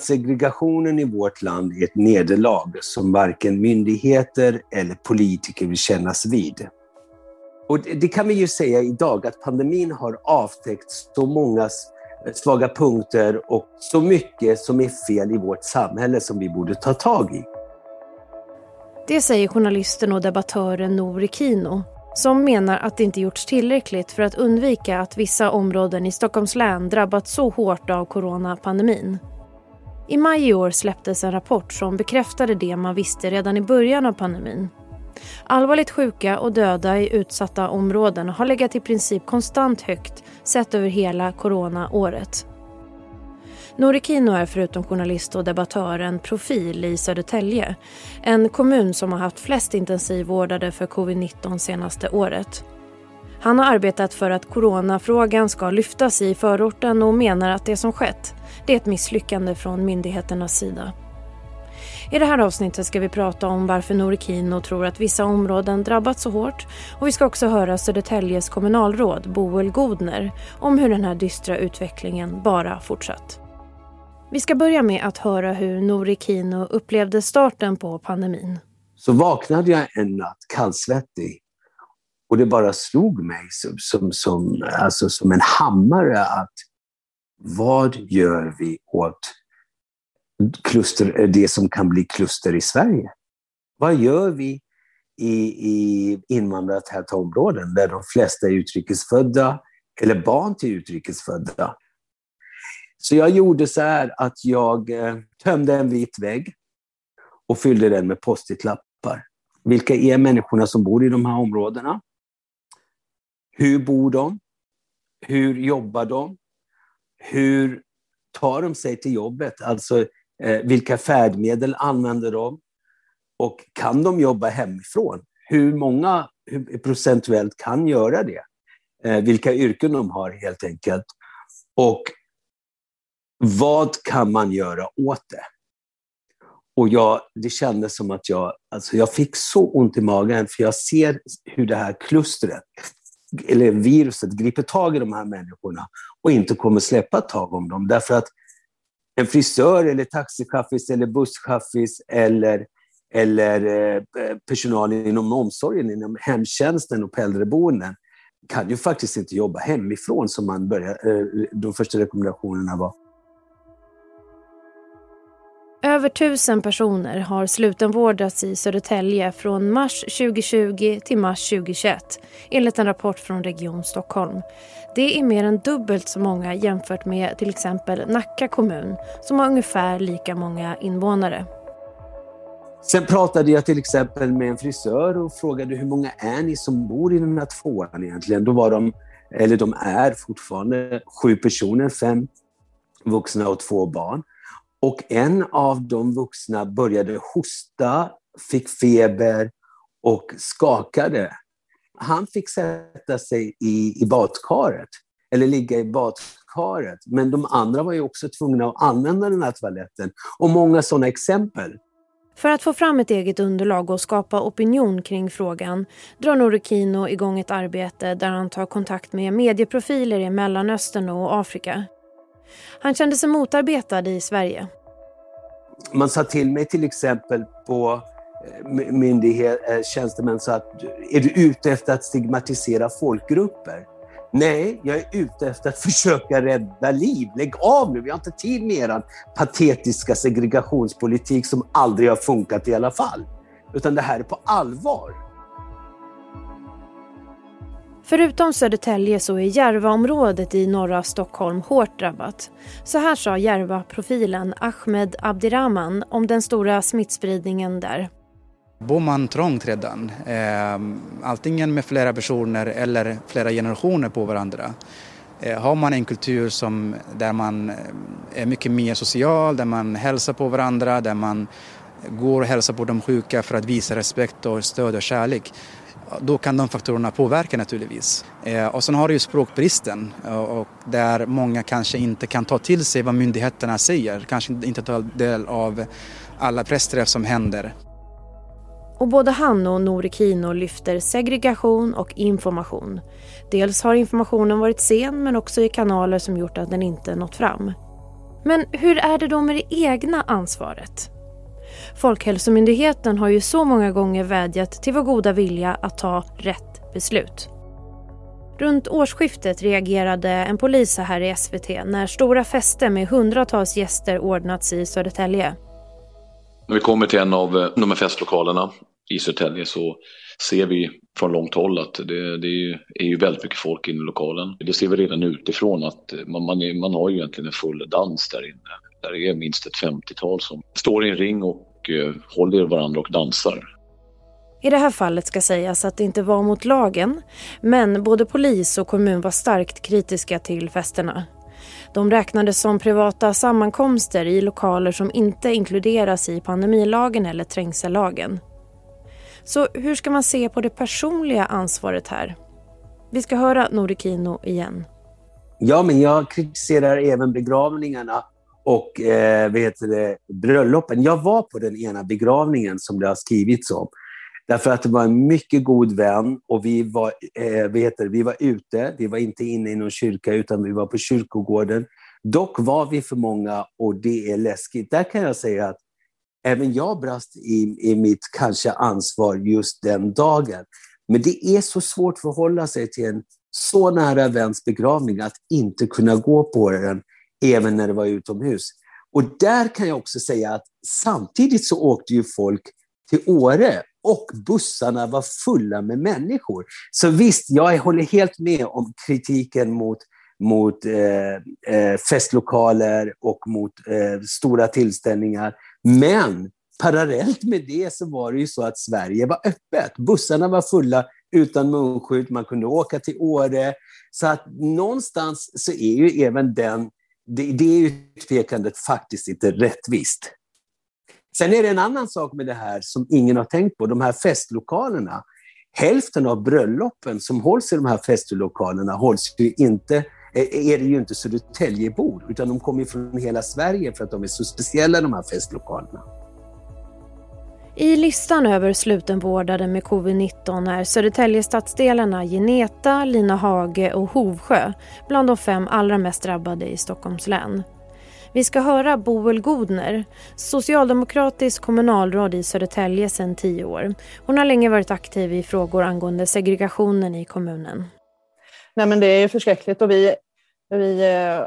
segregationen i vårt land är ett nederlag som varken myndigheter eller politiker vill kännas vid. Och det kan vi ju säga idag, att pandemin har avtäckt så många eh, svaga punkter och så mycket som är fel i vårt samhälle som vi borde ta tag i. Det säger journalisten och debattören Nouri Kino som menar att det inte gjorts tillräckligt för att undvika att vissa områden i Stockholms län drabbats så hårt av coronapandemin. I maj i år släpptes en rapport som bekräftade det man visste redan i början av pandemin. Allvarligt sjuka och döda i utsatta områden har legat i princip konstant högt sett över hela coronaåret. Nouri Kino är förutom journalist och debattör en profil i Södertälje. En kommun som har haft flest intensivvårdade för covid-19 senaste året. Han har arbetat för att coronafrågan ska lyftas i förorten och menar att det som skett det är ett misslyckande från myndigheternas sida. I det här avsnittet ska vi prata om varför Norikino tror att vissa områden drabbats så hårt och vi ska också höra Södertäljes kommunalråd Boel Godner om hur den här dystra utvecklingen bara fortsatt. Vi ska börja med att höra hur Norikino upplevde starten på pandemin. Så vaknade jag en natt kallsvettig och det bara slog mig som, som, som, alltså som en hammare att vad gör vi åt kluster, det som kan bli kluster i Sverige? Vad gör vi i, i invandrartäta områden där de flesta är utrikesfödda eller barn till utrikesfödda? Så jag gjorde så här att jag eh, tömde en vit vägg och fyllde den med post-it-lappar. Vilka är människorna som bor i de här områdena? Hur bor de? Hur jobbar de? Hur tar de sig till jobbet? Alltså, eh, vilka färdmedel använder de? Och kan de jobba hemifrån? Hur många hur procentuellt kan göra det? Eh, vilka yrken de har helt enkelt. Och vad kan man göra åt det? Och jag, det kändes som att jag, alltså jag fick så ont i magen, för jag ser hur det här klustret, eller viruset, griper tag i de här människorna och inte kommer släppa tag om dem. Därför att en frisör, eller taxichaffis, eller busschaffis eller, eller eh, inom omsorgen, inom hemtjänsten och på äldreboenden kan ju faktiskt inte jobba hemifrån som man började, eh, de första rekommendationerna var. Över tusen personer har slutenvårdats i Södertälje från mars 2020 till mars 2021 enligt en rapport från Region Stockholm. Det är mer än dubbelt så många jämfört med till exempel Nacka kommun som har ungefär lika många invånare. Sen pratade jag till exempel med en frisör och frågade hur många är ni som bor i den här tvåan egentligen? Då var de, eller de är fortfarande sju personer, fem vuxna och två barn. Och en av de vuxna började hosta, fick feber och skakade. Han fick sätta sig i, i badkaret, eller ligga i badkaret. Men de andra var ju också tvungna att använda den här toaletten. Och många sådana exempel. För att få fram ett eget underlag och skapa opinion kring frågan drar Norikino igång ett arbete där han tar kontakt med medieprofiler i Mellanöstern och Afrika. Han kände sig motarbetad i Sverige. Man sa till mig till exempel på eh, myndighet, eh, tjänstemän så att är du ute efter att stigmatisera folkgrupper? Nej, jag är ute efter att försöka rädda liv. Lägg av nu, vi har inte tid med er patetiska segregationspolitik som aldrig har funkat i alla fall. Utan det här är på allvar. Förutom Södertälje så är Järvaområdet i norra Stockholm hårt drabbat. Så här sa Järva-profilen Ahmed Abdirahman om den stora smittspridningen där. Bor man trångt redan, eh, antingen med flera personer eller flera generationer på varandra, eh, har man en kultur som, där man eh, är mycket mer social, där man hälsar på varandra, där man går och hälsar på de sjuka för att visa respekt och stöd och kärlek, då kan de faktorerna påverka naturligtvis. Eh, och sen har du ju språkbristen eh, och där många kanske inte kan ta till sig vad myndigheterna säger, kanske inte ta del av alla pressträff som händer. Och både han och Nouri Kino lyfter segregation och information. Dels har informationen varit sen men också i kanaler som gjort att den inte nått fram. Men hur är det då med det egna ansvaret? Folkhälsomyndigheten har ju så många gånger vädjat till vår goda vilja att ta rätt beslut. Runt årsskiftet reagerade en polis här i SVT när stora fester med hundratals gäster ordnats i Södertälje. När vi kommer till en av eh, de här festlokalerna i Södertälje så ser vi från långt håll att det, det är ju väldigt mycket folk inne i lokalen. Det ser vi redan utifrån att eh, man, man, är, man har ju egentligen en full dans där inne. Där det är minst ett 50-tal som står i en ring och eh, håller varandra och dansar. I det här fallet ska sägas att det inte var mot lagen, men både polis och kommun var starkt kritiska till festerna. De räknades som privata sammankomster i lokaler som inte inkluderas i pandemilagen eller trängsellagen. Så hur ska man se på det personliga ansvaret här? Vi ska höra Norikino igen. Ja, men jag kritiserar även begravningarna och eh, vad heter det, bröllopen. Jag var på den ena begravningen som det har skrivits om. Därför att det var en mycket god vän och vi var, eh, vad heter det, vi var ute. Vi var inte inne i någon kyrka utan vi var på kyrkogården. Dock var vi för många och det är läskigt. Där kan jag säga att även jag brast i, i mitt kanske ansvar just den dagen. Men det är så svårt att förhålla sig till en så nära väns begravning att inte kunna gå på den även när det var utomhus. Och där kan jag också säga att samtidigt så åkte ju folk till Åre och bussarna var fulla med människor. Så visst, jag håller helt med om kritiken mot, mot eh, eh, festlokaler och mot eh, stora tillställningar. Men parallellt med det så var det ju så att Sverige var öppet. Bussarna var fulla utan munskydd, man kunde åka till Åre. Så att någonstans så är ju även den, det, det utpekandet faktiskt inte rättvist. Sen är det en annan sak med det här som ingen har tänkt på, de här festlokalerna. Hälften av bröllopen som hålls i de här festlokalerna hålls ju inte är det ju inte Södertäljebor, utan de kommer från hela Sverige för att de är så speciella de här festlokalerna. I listan över slutenvårdade med covid-19 är Södertäljestadsdelarna Geneta, Linahage och Hovsjö bland de fem allra mest drabbade i Stockholms län. Vi ska höra Boel Godner, socialdemokratisk kommunalråd i Södertälje sedan tio år. Hon har länge varit aktiv i frågor angående segregationen i kommunen. Nej, men det är förskräckligt och vi, vi eh,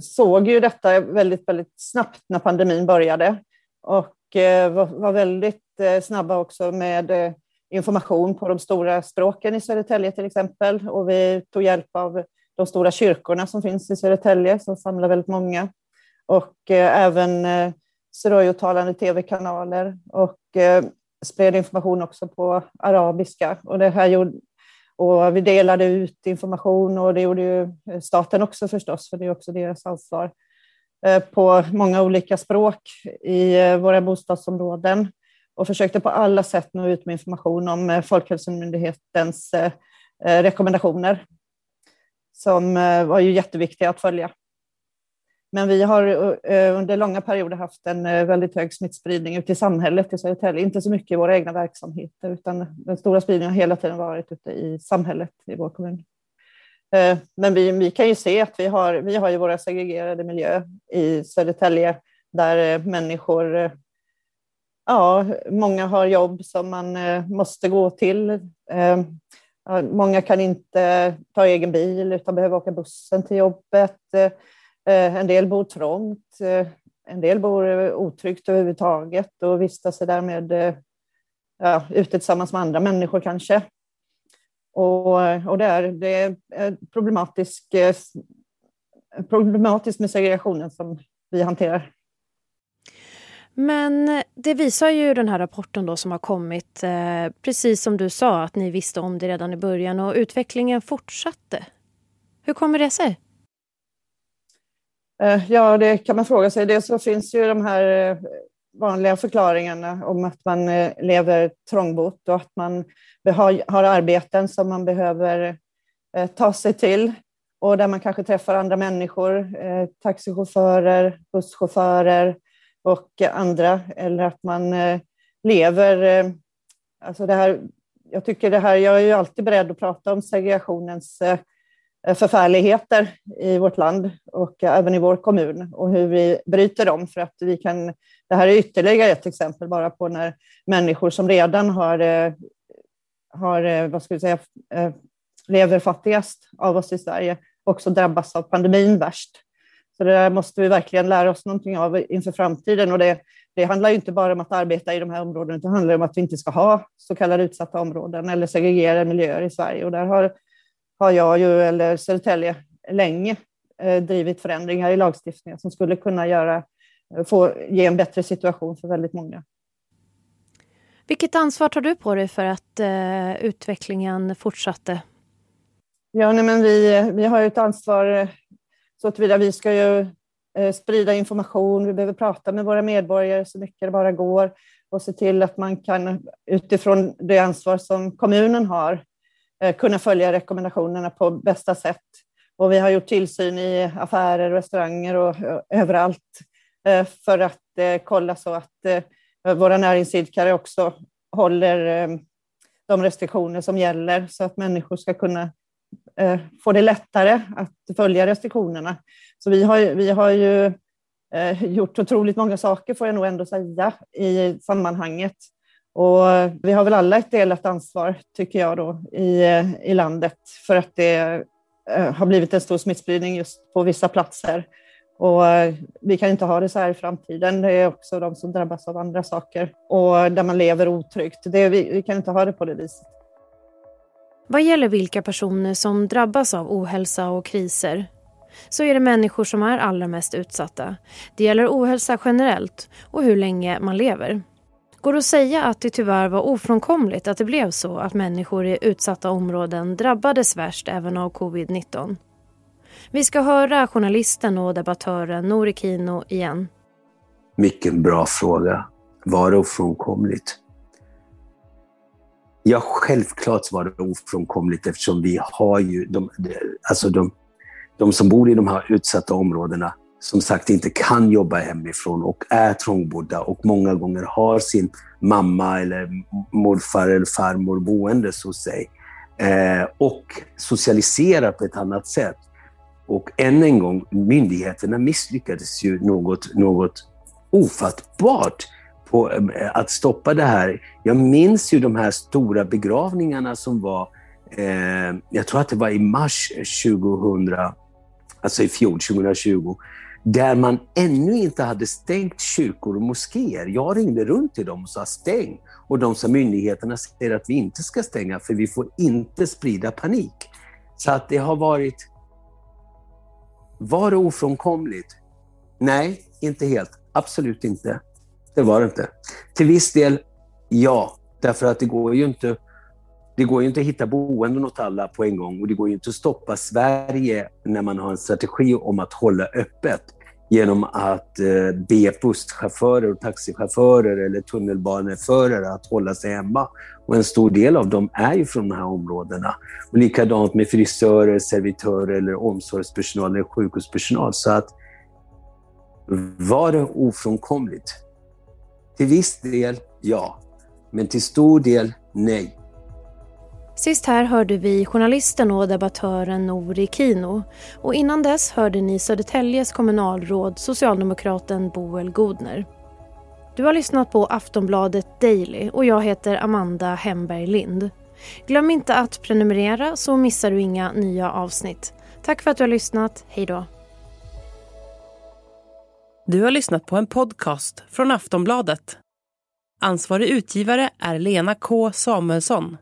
såg ju detta väldigt, väldigt snabbt när pandemin började och Eh, var väldigt eh, snabba också med eh, information på de stora språken i Södertälje till exempel. Och vi tog hjälp av de stora kyrkorna som finns i Södertälje som samlar väldigt många och även eh, talande tv-kanaler och spred information också på arabiska. Och det här gjorde, och vi delade ut information och det gjorde ju staten också förstås, för det är också deras ansvar, Eh, på många olika språk i eh, våra bostadsområden och försökte på alla sätt nå ut med information om eh, Folkhälsomyndighetens rekommendationer som var ju jätteviktiga att följa. Men vi har under långa perioder haft en väldigt hög smittspridning ute i samhället i Södertälje. Inte så mycket i våra egna verksamheter, utan den stora spridningen har hela tiden varit ute i samhället i vår kommun. Eh, men vi, vi kan ju se att vi har, vi har ju våra segregerade miljö i Södertälje där eh, människor, eh, ja, många har jobb som man måste gå till. Många kan inte ta egen bil utan behöver åka bussen till jobbet. En del bor trångt, en del bor otryggt överhuvudtaget och vistas därmed ja, ute tillsammans med andra människor kanske. Och, och det, är, det är problematisk, problematiskt med segregationen som vi hanterar. Men det visar ju den här rapporten då som har kommit, precis som du sa, att ni visste om det redan i början och utvecklingen fortsatte. Hur kommer det sig? Eh, ja, det kan man fråga sig. Dels så finns ju de här eh, vanliga förklaringarna om att man eh, lever trångbott och att man har arbeten som man behöver eh, ta sig till och där man kanske träffar andra människor, eh, taxichaufförer, busschaufförer och andra, eller att man lever... Alltså det här, jag tycker det här, jag är ju alltid beredd att prata om segregationens Eh, förfärligheter i vårt land och eh, även i vår kommun och hur vi bryter dem för att vi kan. Det här är ytterligare ett exempel bara på när människor som redan har, eh, har vad ska vi säga, lever fattigast av oss i Sverige också drabbas av pandemin värst. Så det där måste vi verkligen lära oss någonting av inför framtiden. Och det, det handlar inte bara om att arbeta i de här områdena, det handlar om att vi inte ska ha så kallade utsatta områden eller segregerade miljöer i Sverige. Och där har, har jag ju, eller Södertälje, länge eh, drivit förändringar i lagstiftningen som skulle kunna göra, få, ge en bättre situation för väldigt många. Vilket ansvar tar du på dig för att eh, utvecklingen fortsatte? Ja, nej, men vi, vi har ett ansvar så att vi ska ju eh, sprida information, vi behöver prata med våra medborgare så mycket det bara går och se till att man kan utifrån det ansvar som kommunen har eh, Eh, kunna följa rekommendationerna på bästa sätt. Och vi har gjort tillsyn i affärer, restauranger och eh, överallt eh, för att kolla så att våra näringsidkare också håller de restriktioner som gäller så att människor ska kunna få det lättare att följa restriktionerna. Så vi har, vi har ju gjort otroligt många saker, får jag nog ändå säga, i sammanhanget. Och vi har väl alla ett delat ansvar, tycker jag, då, i, i landet för att det eh, har blivit en stor smittspridning just på vissa platser. Och eh, vi kan inte ha det så här i framtiden. Det är också de som drabbas av andra saker och där man lever otryggt. Det, vi, vi kan inte ha det på det viset. Vad gäller vilka personer som drabbas av ohälsa och kriser så är det människor som är allra mest utsatta. Det gäller ohälsa generellt och hur länge man lever. Går det att säga att det tyvärr var ofrånkomligt att det blev så att människor i utsatta områden drabbades värst även av covid-19? Vi ska höra journalisten och debattören Nori Kino igen. Mycket bra fråga. Var det ofrånkomligt? Ja, självklart var det ofrånkomligt eftersom vi har ju de, alltså de, de som bor i de här utsatta områdena som sagt inte kan jobba hemifrån och är trångbodda och många gånger har sin mamma eller morfar eller farmor boende hos sig. Eh, och socialiserar på ett annat sätt. Och än en gång, myndigheterna misslyckades ju något, något ofattbart på eh, att stoppa det här. Jag minns ju de här stora begravningarna som var, eh, jag tror att det var i mars 2000, alltså i fjol, 2020, där man ännu inte hade stängt kyrkor och moskéer. Jag ringde runt till dem och sa stäng. Och de sa myndigheterna säger att vi inte ska stänga för vi får inte sprida panik. Så att det har varit... Var det ofrånkomligt? Nej, inte helt. Absolut inte. Det var det inte. Till viss del, ja. Därför att det går ju inte det går ju inte att hitta boenden åt alla på en gång och det går ju inte att stoppa Sverige när man har en strategi om att hålla öppet genom att eh, be busschaufförer och taxichaufförer eller tunnelbaneförare att hålla sig hemma. Och en stor del av dem är ju från de här områdena. Och likadant med frisörer, servitörer eller omsorgspersonal eller sjukhuspersonal. Så att var det ofrånkomligt? Till viss del, ja. Men till stor del, nej. Sist här hörde vi journalisten och debattören Nori Kino och innan dess hörde ni Södertäljes kommunalråd socialdemokraten Boel Godner. Du har lyssnat på Aftonbladet Daily och jag heter Amanda Hemberg Lind. Glöm inte att prenumerera så missar du inga nya avsnitt. Tack för att du har lyssnat. Hej då. Du har lyssnat på en podcast från Aftonbladet. Ansvarig utgivare är Lena K Samuelsson.